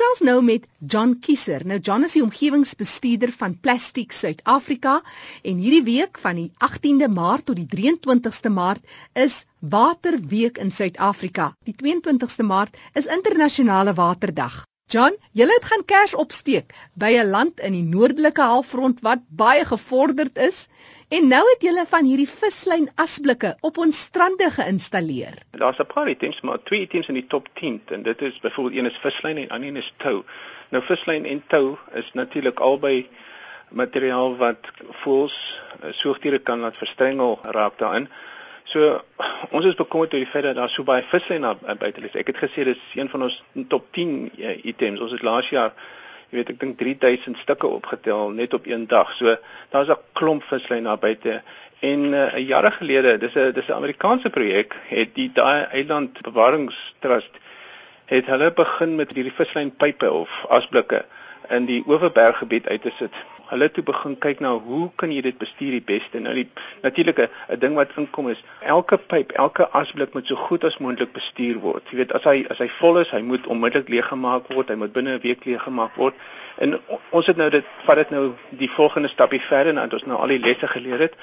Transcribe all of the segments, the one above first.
gesels nou met John Kieser. Nou John is die omgewingsbestuurder van Plastiek Suid-Afrika en hierdie week van die 18de Maart tot die 23ste Maart is Waterweek in Suid-Afrika. Die 22ste Maart is internasionale waterdag. John, julle het gaan kers opsteek by 'n land in die noordelike halfrond wat baie gevorderd is en nou het julle van hierdie vislyn asblikke op ons strande geïnstalleer. Daar's 'n paar items, maar twee items in die top 10 en dit is byvoorbeeld een is vislyn en ander een is tou. Nou vislyn en tou is natuurlik albei materiaal wat voels eh, soogdiere kan laat verstrengel raak daarin. So ons is bekommerd oor die feit dat daar so baie visse in buite is. Ek het gesê dis een van ons top 10 uh, items. Ons het laas jaar, jy weet, ek dink 3000 stukke opgetel net op een dag. So daar's 'n klomp vislyn daar buite. En uh, 'n jare gelede, dis 'n dis 'n Amerikaanse projek, het die daai eiland bewaringstrust het hulle begin met hierdie vislynpype of asblikke in die Oeverberggebied uit te sit hulle toe begin kyk na hoe kan jy dit bestuur die beste. Nou die natuurlike 'n ding wat inkom is elke pyp, elke asblik moet so goed as moontlik bestuur word. Jy weet as hy as hy vol is, hy moet onmiddellik leeggemaak word, hy moet binne 'n week leeggemaak word. En ons het nou dit vat dit nou die volgende stapie verder nadat ons nou al die lesse geleer het.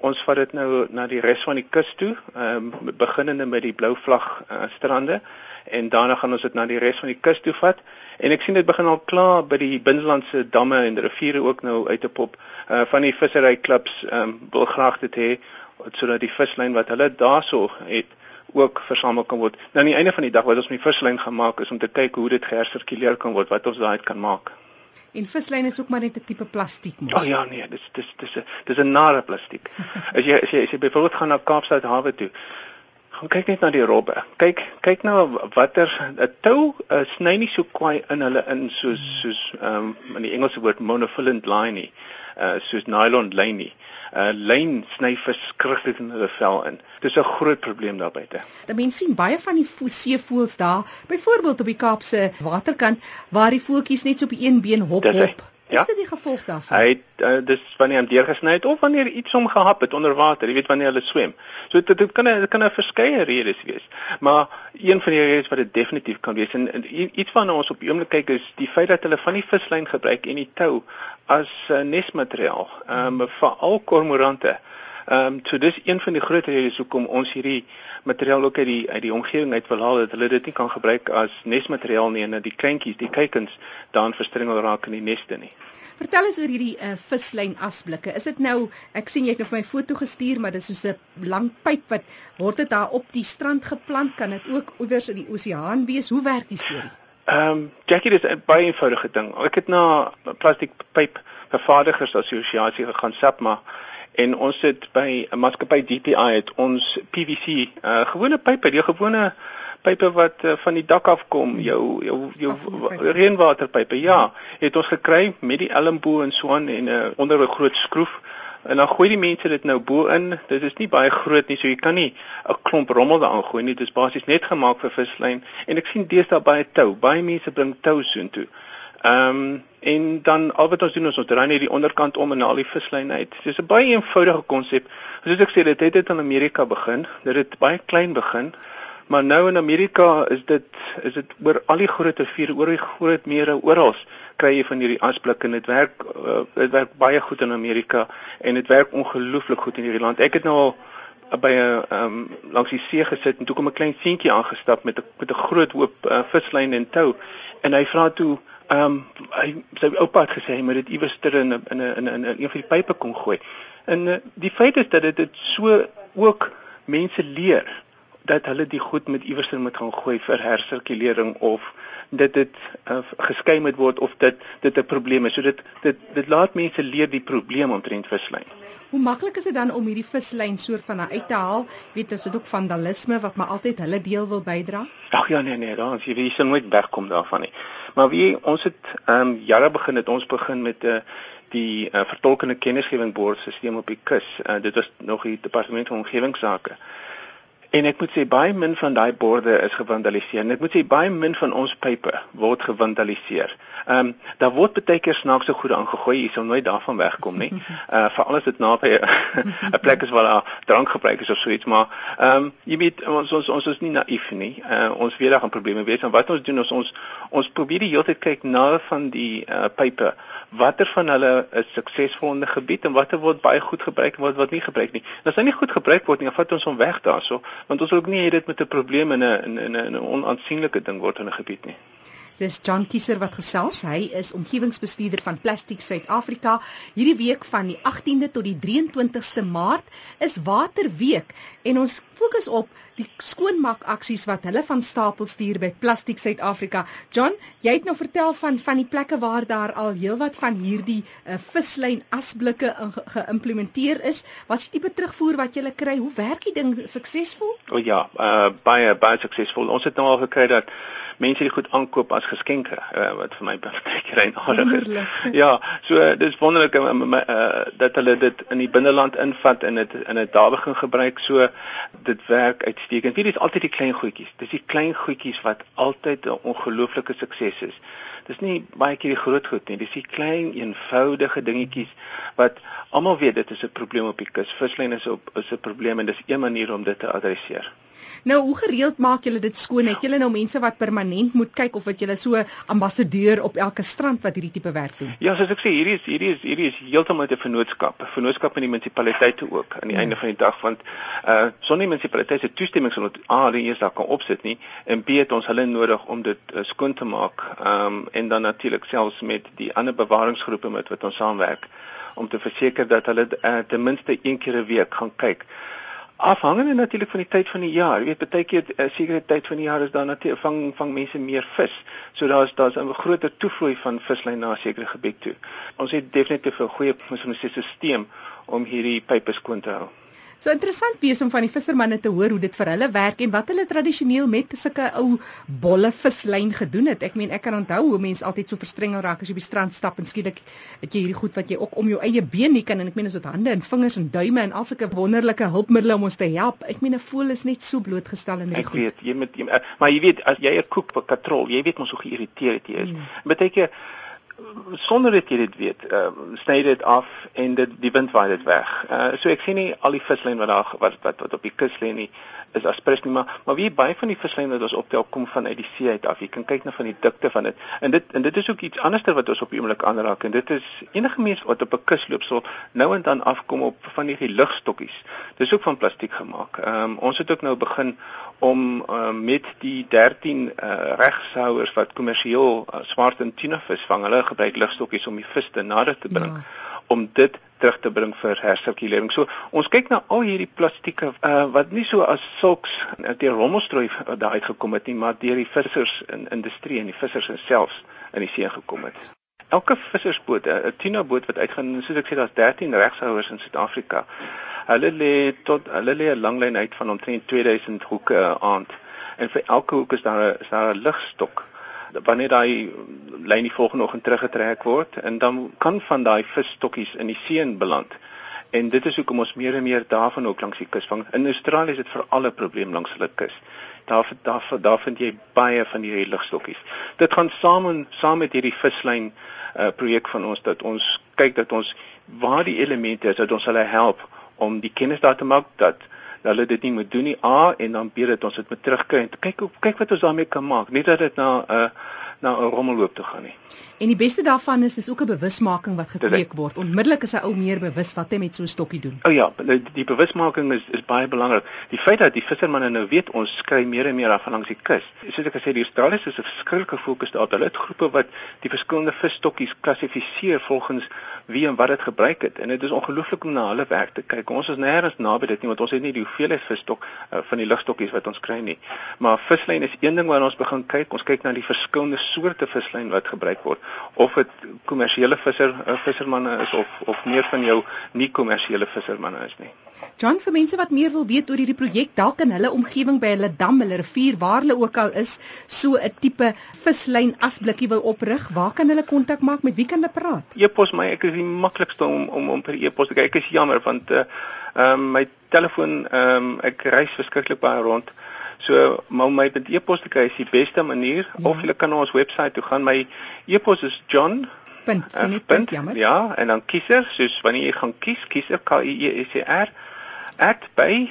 Ons vat dit nou na die res van die kus toe, ehm um, beginnende met die blou vlag uh, strande en daarna gaan ons dit na die res van die kus toe vat. En ek sien dit begin al klaar by die binnelandse damme en riviere ook nou uit te pop. Uh van die visseryklubs ehm um, wil graag dit hê sodat die vislyn wat hulle daarso het ook versamel kan word. Nou aan die einde van die dag wat ons met die vislyn gemaak is om te kyk hoe dit gehersirkuleer kan word, wat ons daaruit kan maak. En vislyn is ook maar net 'n tipe plastiek mos. O oh, ja nee, dis dis dis 'n dis 'n nare plastiek. as jy as jy, as jy byvoorbeeld gaan na Kaapstad hawe toe, kyk net na die robbe. Kyk kyk nou watter 'n tou uh, sny nie so kwaai in hulle in soos soos ehm um, in die Engelse woord monofilament line nie. Uh soos nylon lyn nie. uh, Lyn sny verskriklik in hulle vel in. Dis 'n groot probleem daar buite. Die mense sien baie van die seevoëls daar, byvoorbeeld op die Kaapse waterkant waar die voeltjies net so op een been hop hop. Ja? Is dit die gevolg daarvan? Hy uh, dis wanneer hom deurgesny het of wanneer iets hom gehap het onder water, jy weet wanneer hulle swem. So dit, dit kan dit kan 'n verskeie redes wees. Maar een van die redes wat dit definitief kan wees en, en iets waarna ons op die oomblik kyk is die feit dat hulle van die vislyn gebruik en die tou as uh, nesmateriaal, ehm um, vir al kormorante. Ehm um, so dis een van die groot redes hoekom ons hierdie materiaal ook uit die uit die omgewing uit wil haal dat hulle dit nie kan gebruik as nesmateriaal nie en dat die kleintjies, die kuikens daan verstrengel raak in die neste nie. Vertel ons oor hierdie uh, vislyn asblikke. Is dit nou ek sien jy het nou vir my foto gestuur, maar dit is so 'n lang pyp wat word dit daar op die strand geplant? Kan dit ook iewers in die oseaan wees? Hoe werk die storie? Ehm um, Jackie, dit is 'n baie eenvoudige ding. Ek het na plastiek pyp vervaardigers assosiasie gegaan, SAPMA en ons het by 'n maatskappy DPI het ons PVC uh, gewone pype, die gewone pype wat uh, van die dak af kom, jou jou jou reënwaterpype. Ja, het ons gekry met die elmboog en so aan en 'n uh, onder 'n groot skroef en dan gooi die mense dit nou bo in. Dit is nie baie groot nie, so jy kan nie 'n klomp rommel daarin gooi nie. Dit is basies net gemaak vir vislyn en ek sien deesdae baie tou. Baie mense bring tou soontoe. Ehm um, en dan al wat ons doen is ons draai net die onderkant om en al die vislyn uit. Dit is 'n baie eenvoudige konsep. Soos ek sê, dit het dit in Amerika begin. Dit het baie klein begin. Maar nou in Amerika is dit is dit oor al die groot riviere, oor die groot mere oral kry jy van hierdie asblik en dit werk uh, dit werk baie goed in Amerika en dit werk ongelooflik goed in hierdie land. Ek het nou al by 'n ehm um, langs die see gesit en toe kom 'n klein seentjie aangestap met 'n met 'n groot hoop uh, vislyn en tou en hy vra toe Ehm um, hy sy oupa het gesê hy moet dit iewers ter in 'n in 'n in 'n een van die pype kom gooi. En uh, die feit is dat dit dit so ook mense leer dat hulle die goed met iewers moet gaan gooi vir hersirkulering of dit dit uh, geskei moet word of dit dit 'n probleem is. So dit dit dit laat mense leer die probleem omtrent vislyn. Hoe maklik is dit dan om hierdie vislyn soort van uit te haal? Weet as dit ook vandalisme wat maar altyd hulle deel wil bydra? Ag ja nee nee, dan as jy wie se nooit wegkom daarvan nie. Maar wie ons het ehm um, jare begin het ons begin met 'n uh, eh, die uh, vertolkende kennisgewing bordstelsel op die kus. Uh, dit was nog die departement van omgewingsake. En ek moet sê baie min van daai borde is gevandaliseer. Ek moet sê baie min van ons pype word gevandaliseer. Ehm um, daar word baie keer snaakse goede aangegooi, jy sal nooit daarvan wegkom nie. Uh veral as dit naby 'n plek is waar daar drank gebruik is of so iets, maar ehm um, jy weet ons ons ons is nie naïef nie. Uh ons weet daar gaan probleme wees en wat ons doen is ons ons probeer die hele tyd kyk na van die uh pype. Watter van hulle is suksesvol in 'n gebied en watter word baie goed gebruik en wat wat nie gebruik nie. As hy nie goed gebruik word nie, dan vat ons hom weg daarso, want ons wil ook nie hê dit met 'n probleem in 'n in 'n 'n onaansienlike ding word in 'n gebied nie. Dis John Kieser wat gesels. Hy is omgewingsbestuurder van Plastiek Suid-Afrika. Hierdie week van die 18de tot die 23ste Maart is Waterweek en ons fokus op die skoonmaak aksies wat hulle van stapel stuur by Plastiek Suid-Afrika. John, jy het nou vertel van van die plekke waar daar al heelwat van hierdie uh, vislyn asblikke geïmplementeer is. Wat is die tipe terugvoer wat jy kry? Hoe werk die ding suksesvol? O oh ja, uh, baie baie suksesvol. Ons het nou al gekry dat mense dit goed aankoop as geskenke uh, wat vir my baie keer eienaardig is. Ja, so uh, dis wonderlik uh, uh, dat hulle dit in die binneland invat en dit in 'n daar begin gebruik. So dit werk uitstekend. Dit is altyd die klein goedjies. Dis die klein goedjies wat altyd 'n ongelooflike sukses is. Dis nie baie keer die groot goed nie. Dis die klein eenvoudige dingetjies wat almal weet dit is 'n probleem op die kus. Vislyn is op is 'n probleem en dis een manier om dit te adresseer. Nou, hoe gereeld maak julle dit skoon? Het julle nou mense wat permanent moet kyk of wat julle so ambassadeur op elke strand wat hierdie tipe werk doen? Ja, soos ek sê, hierdie is hierdie is hierdie is heeltemal 'n vennootskap, 'n vennootskap met die munisipaliteite ook aan die ja. einde van die dag want uh sonder die munisipaliteite se toestemming sal ons A die eers daar kan opsit nie en B het ons hulle nodig om dit uh, skoon te maak. Ehm um, en dan natuurlik selfs met die ander bewaringsgroepe met wat ons saamwerk om te verseker dat hulle uh, ten minste een keer 'n week gaan kyk afhangende natuurlik van die tyd van die jaar. Jy weet baie keer 'n uh, sekere tyd van die jaar is daar natuurlik vang vang mense meer vis. So daar's daar's 'n groter toevloei van vislyn na 'n sekere gebied toe. Ons het definitief 'n goeie ons sê stelsel om hierdie pype skoon te hou. So interessant wees om van die vissermanne te hoor hoe dit vir hulle werk en wat hulle tradisioneel met sulke ou bolle vislyn gedoen het. Ek meen ek kan onthou hoe mense altyd so verstrengel raak as jy op die strand stap en skielik het jy hierdie goed wat jy ook om jou eie been nie kan en ek meen as dit hande en vingers en duime en al sulke wonderlike hulpmiddels om ons te help. Ek meen 'n voël is net so blootgestel aan hierdie goed. Ek weet, jy moet jy, maar jy weet as jy 'n koek katrol, jy weet mos hoe geïrriteerd jy is. Hmm. Beteken sonder dat jy dit weet, uh, sny dit af en dit die wind waai dit weg. Uh, so ek sien nie al die vislyn wat daar wat, wat wat op die kus lê nie is aspres nie maar maar wie baie van die vislyn wat ons optel kom van uit die see uit af. Jy kan kyk na van die dikte van dit. En dit en dit is ook iets anderster wat ons op die oomblik aanraak en dit is enige mens wat op 'n kus loop sal nou en dan afkom op van hierdie ligstokkies. Dis ook van plastiek gemaak. Ehm um, ons het ook nou begin om uh, met die 13 uh, eh, regshouers wat kommersieel uh, swart en tuna vis vang. Hulle gebruik ligstokkies om die vis te nader te bring ja. om dit terug te bring vir hersirkulering. So ons kyk na al hierdie plastieke uh, wat nie so as sulks deur rommelstrooi daar uitgekom het nie, maar deur die vissers in industrie en die vissers selfs in die see gekom het. Elke vissersboot, 'n tuna boot wat uitgaan, soos ek sê daar's 13 regshouers in Suid-Afrika. Hulle lê tot hulle lê 'n langlyn uit van omtrent 2000 hoeke aand. En vir elke hoek is daar 'n daar 'n ligstok. Wanneer daai lyn die volgende oggend teruggetrek word en dan kan van daai visstokkies in die see beland. En dit is hoekom ons meer en meer daarvan ook langs die kus vang. In Australië is dit vir alle probleem langs hulle kus. Daar daar daar vind jy baie van hierdie ligstokkies. Dit gaan saam en saam met hierdie vislyn uh, projek van ons dat ons kyk dat ons waar die elemente is dat ons hulle help om die kennis daar te maak dat hulle dit nie moet doen nie. A en dan B dat ons dit moet terugkry. En kyk kyk wat ons daarmee kan maak. Nie dat dit na 'n uh, na 'n rommelloop te gaan nie. En die beste daarvan is dis ook 'n bewusmaking wat gekweek word. Onmiddellik is hy ou meer bewus wat hy met so 'n stokkie doen. O oh ja, die, die bewusmaking is is baie belangrik. Die feit dat die vissermanne nou weet ons kry meer en meer af langs die kus. Soos ek gesê die Australiërs is 'n verskriklike fokus daarop. Hulle het groepe wat die verskillende visstokkies klassifiseer volgens wie en wat dit gebruik het. En dit is ongelooflik om na hulle werk te kyk. Ons is nêrens naby dit nie want ons het nie die hoeveelheid visstok uh, van die ligstokkies wat ons kry nie. Maar vislyn is een ding waarna ons begin kyk. Ons kyk na die verskillende soorte vislyn wat gebruik word of dit kommersiële visser uh, vissermanne is of of meer van jou nie kommersiële vissermanne is nie. John vir mense wat meer wil weet oor hierdie projek, dalk in hulle omgewing by hulle dam, hulle rivier, waar hulle ook al is, so 'n tipe vislyn asblikkie wil oprig, waar kan hulle kontak maak? Met wie kan hulle praat? E-pos my, ek is die maklikste om om om per e-pos te kyk. Ek is jammer want uh ehm um, my telefoon ehm um, ek reis verskriklik baie rond. So maar my met e-pos te kry is die beste manier ja. of jy kan na ons webwerf toe gaan. My e-pos is John punt, uh, punt, punt jammer. Ja, en dan kiezer, soos wanneer jy gaan kies, kiezer K I E S E R at by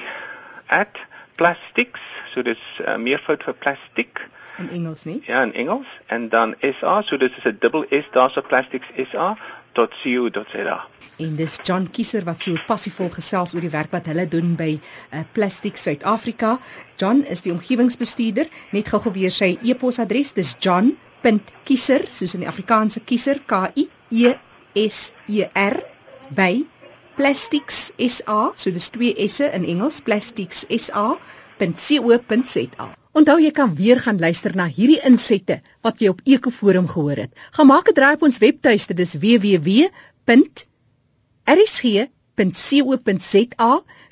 at plastics, so dis uh, meervoud vir plastiek in Engels nie? Ja, in Engels en dan SA, so dis is 'n dubbel S daarso plastics SA .co.za. En dis John Kieser wat so passievol gesels oor die werk wat hulle doen by uh, Plastic Suid-Afrika. John is die omgewingsbestuurder. Net gou-gou weer sy e-posadres. Dis john.kieser, soos in die Afrikaanse kiezer, K I E S E R by Plastics SA, so dis twee S'e in Engels, Plastics SA.co.za. Onthou jy kan weer gaan luister na hierdie insette wat jy op Ekoforum gehoor het. Gaan maak 'n draai op ons webtuiste, dis www.rsg.co.za.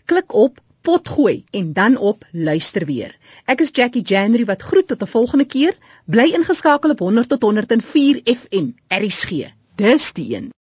Klik op potgooi en dan op luister weer. Ek is Jackie January wat groet tot 'n volgende keer. Bly ingeskakel op 100 tot 104 FM. RSG. Dis die een.